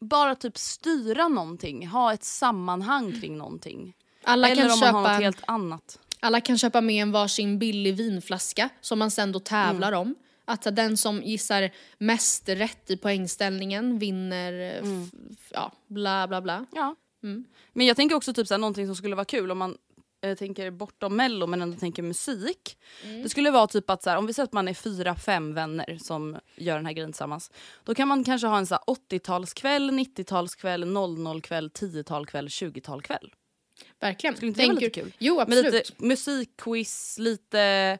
bara typ styra någonting, ha ett sammanhang kring någonting. Alla Eller kan, om man har köpa, något helt annat. alla kan köpa med en varsin billig vinflaska som man sen då tävlar Mm. om. Att den som gissar mest rätt i poängställningen vinner, eh, Mm. ja, bla bla bla. Ja. Mm. Men jag tänker också typ såhär, någonting som skulle vara kul om man eh, tänker bortom mello men ändå tänker musik. Mm. Det skulle vara typ att såhär, om vi säger att man är fyra, fem vänner som gör den här grejen tillsammans. Då kan man kanske ha en såhär 80-talskväll, 90-talskväll, 00-kväll, 10-talkväll, 20-talkväll. Verkligen. Skulle inte det vara lite kul? Jo Med absolut. lite musikquiz, lite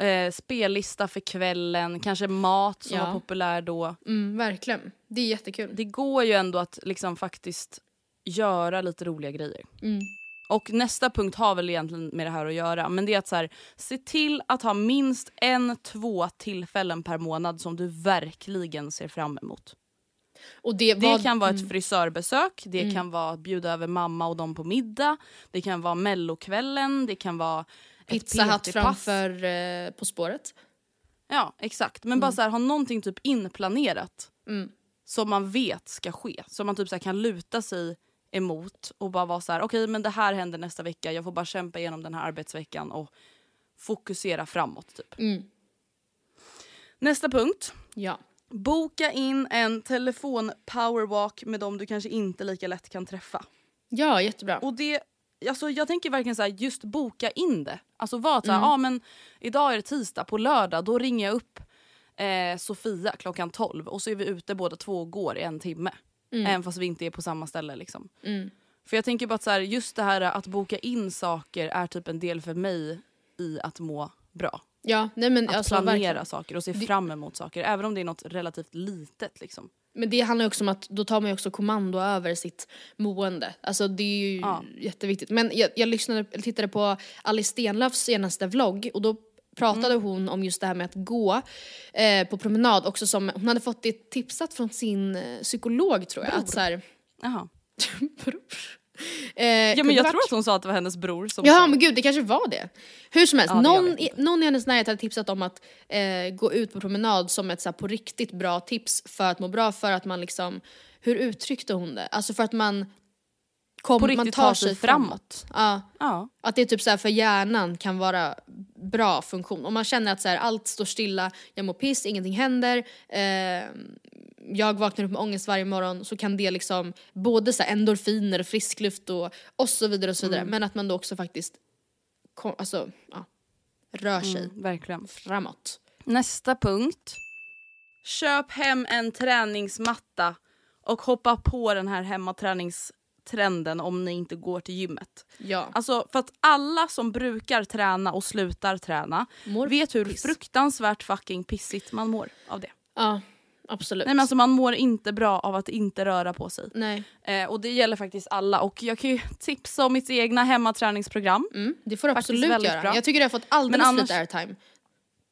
eh, spellista för kvällen, kanske mat som Ja. var populär då. Mm, verkligen. Det är jättekul. Det går ju ändå att liksom faktiskt göra lite roliga grejer. Mm. Och nästa punkt har väl egentligen med det här att göra. Men det är att så här, se till att ha minst en, två tillfällen per månad som du verkligen ser fram emot. Och det, Det vad- kan vara ett mm. frisörbesök, det Mm. kan vara att bjuda över mamma och dem på middag, det kan vara mellokvällen, det kan vara Pizza Hut PT-pass. framför eh, På spåret. Ja, exakt. Men bara så här, ha någonting typ inplanerat Mm. som man vet ska ske. Som man typ så här kan luta sig emot och bara vara så här: okej men det här händer nästa vecka, jag får bara kämpa igenom den här arbetsveckan och fokusera framåt. Typ. Mm. Nästa punkt. Ja. Boka in en telefon powerwalk med dem du kanske inte lika lätt kan träffa. ja, jättebra. Och det, alltså jag tänker verkligen så här, just boka in det. Alltså var så här, Mm. ah, men idag är det tisdag, på lördag då ringer jag upp eh, Sofia klockan 12 och så är vi ute båda två och går i en timme. Även fast vi inte är på samma ställe liksom. Mm. För jag tänker bara att så här, just det här att boka in saker är typ en del för mig i att må bra. Ja, nej men Att alltså planera verkligen. saker och se fram emot saker. Även om det är något relativt litet liksom. Men det handlar också om att då tar man ju också kommando över sitt mående. Alltså det är ju Ja. jätteviktigt. Men jag, jag lyssnade, tittade på Alice Stenlöfs senaste vlogg och då pratade hon om just det här med att gå eh, på promenad också som, hon hade fått det tipsat från sin eh, psykolog tror jag. Att så här, bror. Eh, Ja, men jag varit- tror att hon sa att det var hennes bror som Jaha sa men gud det kanske var det. Hur som helst, Ja, någon, i, någon i hennes närhet hade tipsat om att eh, gå ut på promenad som ett så här, på riktigt bra tips för att må bra för att man liksom, hur uttryckte hon det? Alltså för att man, kom, På man riktigt tar tar sig sig framåt. Ja, Ja. att det är typ så här för hjärnan kan vara bra funktion. Om man känner att så här, allt står stilla, jag mår piss, ingenting händer, eh, jag vaknar upp med ångest varje morgon så kan det liksom både så här endorfiner och frisk luft och, och så vidare och så vidare. Men att man då också faktiskt kom, alltså, ja, rör sig Mm, verkligen. framåt. Nästa punkt. Köp hem en träningsmatta och hoppa på den här hemmaträningstrenden om ni inte går till gymmet. Ja. Alltså för att alla som brukar träna och slutar träna Mår vet hur piss. fruktansvärt fucking pissigt man mår av det. Ja, absolut. Nej men alltså man mår inte bra av att inte röra på sig. Nej. Eh, och det gäller faktiskt alla och jag kan ju tipsa om mitt egna hemmaträningsprogram. Mm, det får du absolut göra. bra. Jag tycker det har fått alldeles Men annars- lite airtime.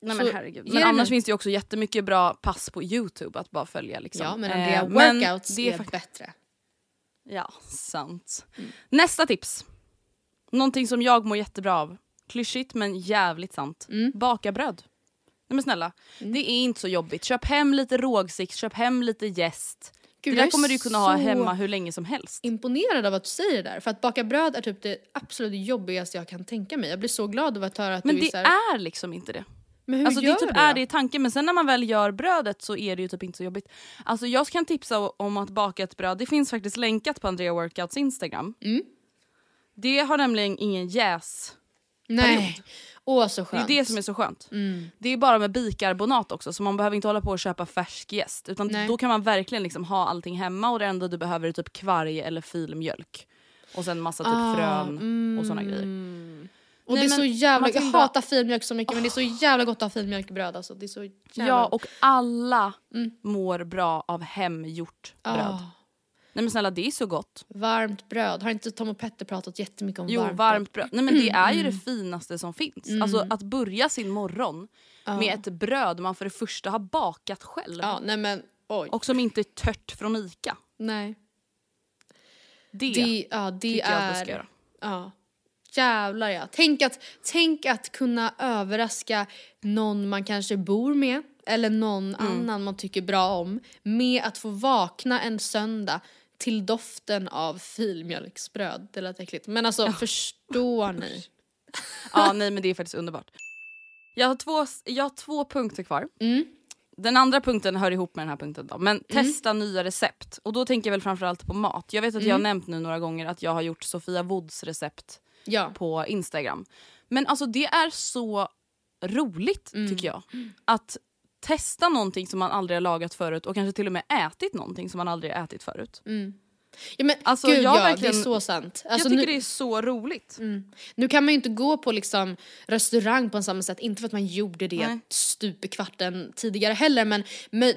Nej men herregud. Men annars finns det ju också jättemycket bra pass på Youtube att bara följa. Liksom. Ja, men Eh, Andrea, men workouts det är, fakt- bättre. Ja, sant. Mm. Nästa tips. Någonting som jag mår jättebra av. klyschigt men jävligt sant. Mm. Baka bröd. Nej men snälla, det är inte så jobbigt. Köp hem lite rågsikt, köp hem lite jäst. Gud, det jag där är kommer du kunna ha hemma hur länge som helst. imponerad av att du säger det där. För att baka bröd är typ det absolut jobbigaste jag kan tänka mig. Jag blir så glad av att höra att Men du det är så här, är liksom inte det. Men hur Alltså det gör typ du är det i tanken men sen när man väl gör brödet så är det ju typ inte så jobbigt. Alltså jag kan tipsa om att baka ett bröd, det finns faktiskt länkat på Andrea Workouts Instagram. Mm. Det har nämligen ingen jäs. Nej. Åh så Det är skönt. det som är så skönt. Mm. Det är bara med bikarbonat också så man behöver inte hålla på och köpa färsk jäst. Utan Nej. då kan man verkligen liksom ha allting hemma och det enda du behöver är typ kvarg eller filmjölk. Och sen massa typ Ah, frön och såna grejer. mm. Och Nej, det är så jävla, jag bara- hatar filmjölk så mycket men det är så jävla gott att ha filmjölk i bröd alltså. Det är så jävla Ja och alla Mm. mår bra av hemgjort bröd. Ah, Nej men snälla det är så gott. varmt bröd. Har inte Tom och Petter pratat jättemycket om Jo, varmt, varmt, bröd? Nej men det är ju Mm. det finaste som finns. Alltså att börja sin morgon med ett bröd man för det första har bakat själv. Ja, nej men oj. Och som inte är tört från Ica. nej. Det, Det, ja, det tycker jag att du ska är... göra. Ja. Jävlar ja. Tänk att, tänk att kunna överraska någon man kanske bor med eller någon Mm. annan man tycker bra om med att få vakna en söndag till doften av filmjölksbröd. Det lät äckligt. Men alltså förstår ni? Ja nej men det är faktiskt underbart. Jag har två, jag har två punkter kvar. Mm. Den andra punkten hör ihop med den här punkten då. Men testa nya recept. Och då tänker jag väl framförallt på mat. Jag vet att jag har Mm. nämnt nu några gånger att jag har gjort Sofia Woods recept Ja. på Instagram. Men alltså det är så roligt Mm. tycker jag. Att testa någonting som man aldrig har lagat förut och kanske till och med ätit någonting som man aldrig har ätit förut. ja men Alltså, gud jag ja, verkligen- det är så sant. Alltså, jag tycker nu, det är så roligt. nu kan man ju inte gå på liksom restaurang på samma sätt, inte för att man gjorde det Nej. stup i kvarten tidigare heller men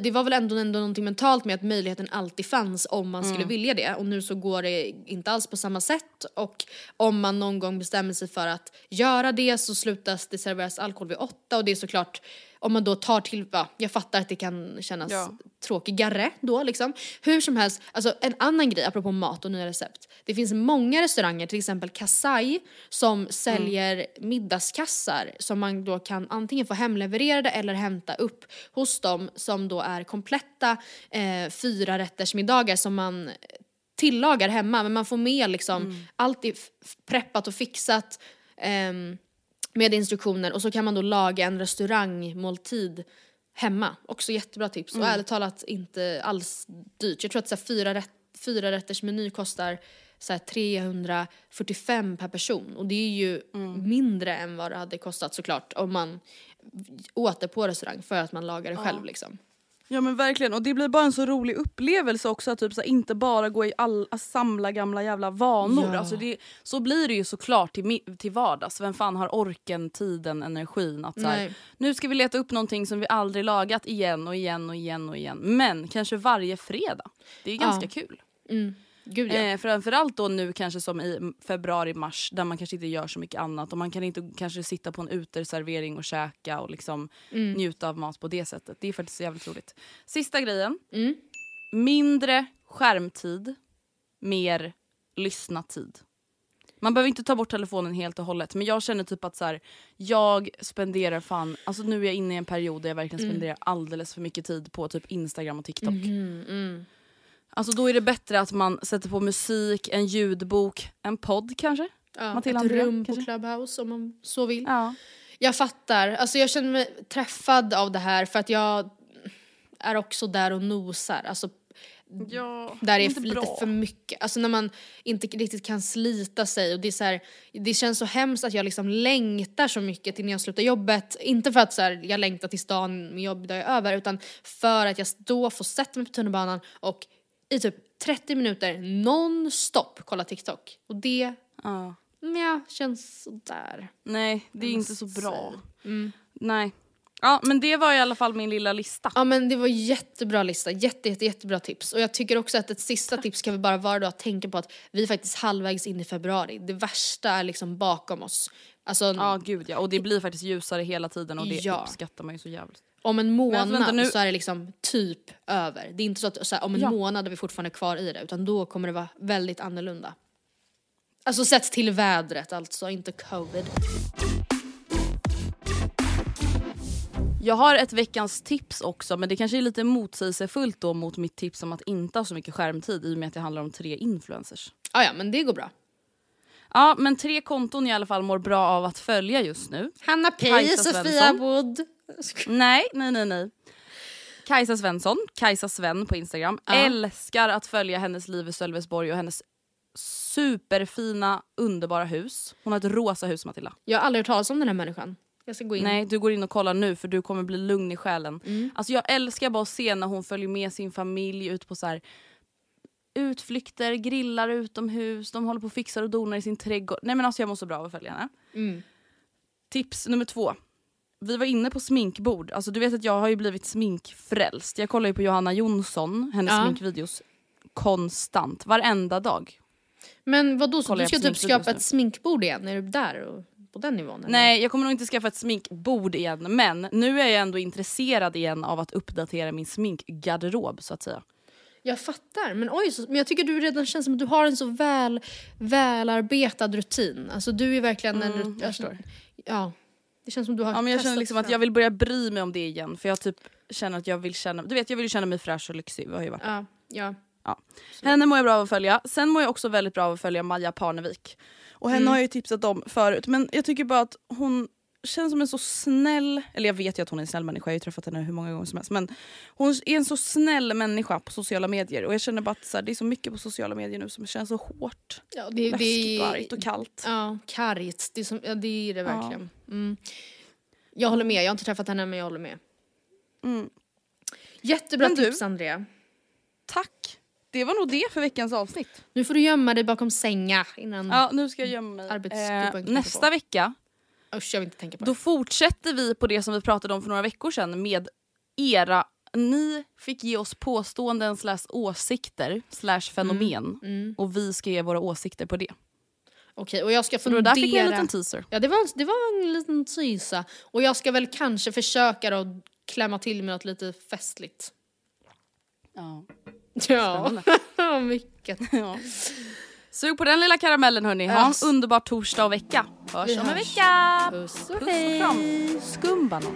det var väl ändå, ändå någonting mentalt med att möjligheten alltid fanns om man skulle vilja det och nu så går det inte alls på samma sätt och om man någon gång bestämmer sig för att göra det så slutas det serveras alkohol vid åtta och det är såklart om man då tar till, ja, jag fattar att det kan kännas Ja. tråkigare då liksom. Hur som helst, alltså en annan grej apropå mat och nya recept. Det finns många restauranger, till exempel Kasai, som säljer middagskassar som man då kan antingen få hemlevererade eller hämta upp hos dem som då är kompletta eh, fyra rättersmiddagar som man tillagar hemma men man får med liksom allt är preppat och fixat ehm, med instruktioner och så kan man då laga en restaurangmåltid hemma. Också jättebra tips och ärligt talat inte alls dyrt. Jag tror att så här, fyra, rätt, fyra rätters meny kostar så här, 345 per person och det är ju mindre än vad det hade kostat såklart om man åt det på restaurang för att man lagar det själv liksom. Ja men verkligen och det blir bara en så rolig upplevelse också att typ, så här, inte bara gå i all, att samla gamla jävla vanor. Ja. Alltså, det, så blir det ju såklart till, till vardags. Vem fan har orken, tiden, energin att så här, nu ska vi leta upp någonting som vi aldrig lagat igen och igen och igen och igen. Men kanske varje fredag. Det är ganska kul. Gud ja. Eh, framförallt då nu kanske som i februari, mars där man kanske inte gör så mycket annat och man kan inte kanske sitta på en uteservering och käka och liksom njuta av mat på det sättet. Det är faktiskt jävligt roligt. Sista grejen. Mm. Mindre skärmtid, mer lyssna tid. Man behöver inte ta bort telefonen helt och hållet men jag känner typ att så här, jag spenderar fan, alltså nu är jag inne i en period där jag verkligen spenderar alldeles för mycket tid på typ Instagram och TikTok. Alltså då är det bättre att man sätter på musik, en ljudbok, en podd kanske? ja Matilda ett Andrea, rum kanske? på Clubhouse om man så vill. Ja. Jag fattar. Alltså jag känner mig träffad av det här för att jag är också där och nosar. Alltså ja där är inte lite bra. för mycket. Alltså när man inte riktigt kan slita sig och det är så här, det känns så hemskt att jag liksom längtar så mycket till när jag slutar jobbet. Inte för att så här, jag längtar tills dagen med jobbdag är över utan för att jag då får sätta mig på tunnelbanan och i typ 30 minuter non-stop kolla TikTok. Och det, Ja. ja, känns sådär. Nej, det är Jag inte så bra. säga. Nej. Ja, men det var i alla fall min lilla lista. Ja men det var jättebra lista, jätte, jätte, jättebra tips. Och jag tycker också att ett sista tips kan väl bara vara då att tänka på att vi är faktiskt halvvägs in i februari. Det värsta är liksom bakom oss. Alltså Ja, gud ja. Och det blir faktiskt ljusare hela tiden och det Ja. uppskattar man ju så jävligt om en alltså, månad vänta, vänta, så är det liksom typ över. Det är inte så att så här, om en ja. månad är vi fortfarande kvar i det utan då kommer det vara väldigt annorlunda. Alltså sett till vädret alltså, inte covid. Jag har ett veckans tips också men det kanske är lite motsägelsefullt då mot mitt tips om att inte ha så mycket skärmtid i och med att det handlar om tre influencers. Ah, ja men det går bra. Ja men tre konton i alla fall mår bra av att följa just nu. Hanna P, Sofia Wood. Nej, nej, nej, nej. Kajsa Svensson, Kajsa Sven på Instagram. Ja. Älskar att följa hennes liv i Sölvesborg och hennes superfina, underbara hus. Hon har ett rosa hus Matilda. Jag har aldrig hört talas om den här människan. Jag ska gå in. Nej, du går in och kollar nu för du kommer bli lugn i själen. Mm. Alltså jag älskar bara att se när hon följer med sin familj ut på så här utflykter, grillar utomhus, de håller på och fixar och donar i sin trädgård. Nej men alltså jag mår så bra av att följa henne. Mm. Tips nummer två. Vi var inne på sminkbord. Alltså du vet att jag har ju blivit sminkfrälst. Jag kollar ju på Johanna Jonsson, hennes Ja. sminkvideos konstant, varenda dag. Men vad då så du ska typ skapa ett sminkbord igen? Är du där och på den nivån? eller? Nej, jag kommer nog inte skaffa ett sminkbord igen, men nu är jag ändå intresserad igen av att uppdatera min sminkgarderob så att säga. Jag fattar, men oj, så, men jag tycker du redan känns som att du har en så väl, välarbetad rutin. Alltså du är verkligen en... Mm, jag alltså. Ja. Det känns som du har Ja, men jag känner liksom att jag vill börja bry mig om det igen för jag typ känner att jag vill känna, du vet jag vill känna mig fräsch och lyxig. Har ju varit. Ja, ja. Ja. Henne mår jag bra av att följa. Sen mår jag också väldigt bra av att följa Maja Parnevik. Och henne Mm. har jag ju tipsat om förut men jag tycker bara att hon känns som en så snäll, eller jag vet ju att hon är en snäll människa, jag har ju träffat henne hur många gånger som helst. Men hon är en så snäll människa på sociala medier och jag känner bara att så här, det är så mycket på sociala medier nu som känns så hårt. ja det, Läskigt argt och kallt. Ja, kargt. Det är, som, ja, det är det verkligen. Mm. Jag håller med, jag har inte träffat henne men jag håller med. Mm. Jättebra Men du- tips Andrea. Tack! Det var nog det för veckans avsnitt. Nu får du gömma dig bakom sänga innan... Ja, nu ska jag gömma mig. Eh, nästa på. vecka Usch, jag vill inte tänka på Då det. fortsätter vi på det som vi pratade om för några veckor sedan med era... Ni fick ge oss påståenden slash åsikter slash fenomen Mm. och vi ska ge våra åsikter på det. Okej, och jag ska Så då fundera... där fick ni en liten teaser. Ja, det var, det var en liten tysa. Och jag ska väl kanske försöka då klämma till med något lite festligt. Ja. Ja, mycket. ja. Sug på den lilla karamellen hörni. Ha en underbar torsdag och vecka. Hörs Vi om en vecka. Puss och Puss och kram. Skumbanan.